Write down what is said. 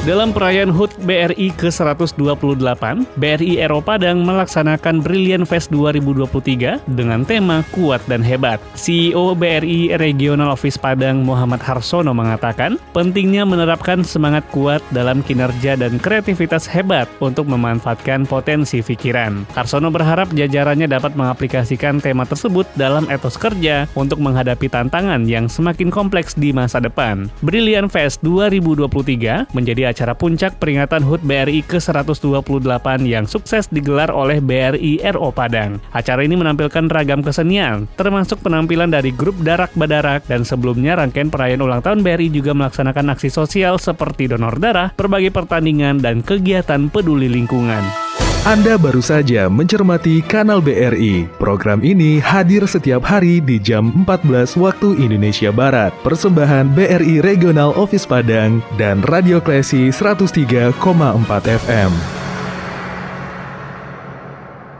Dalam perayaan HUT BRI ke-128, BRI Eropa Padang melaksanakan Brilliant Fest 2023 dengan tema Kuat dan Hebat. CEO BRI Regional Office Padang Muhammad Harsono mengatakan, pentingnya menerapkan semangat kuat dalam kinerja dan kreativitas hebat untuk memanfaatkan potensi pikiran. Harsono berharap jajarannya dapat mengaplikasikan tema tersebut dalam etos kerja untuk menghadapi tantangan yang semakin kompleks di masa depan. Brilliant Fest 2023 menjadi acara puncak peringatan HUT BRI ke-128 yang sukses digelar oleh BRI RO Padang. Acara ini menampilkan ragam kesenian, termasuk penampilan dari grup Darak Badarak dan sebelumnya rangkaian perayaan ulang tahun BRI juga melaksanakan aksi sosial seperti donor darah, berbagai pertandingan, dan kegiatan peduli lingkungan. Anda baru saja mencermati Kanal BRI. Program ini hadir setiap hari di jam 14 waktu Indonesia Barat. Persembahan BRI Regional Office Padang dan Radio Klesi 103,4 FM.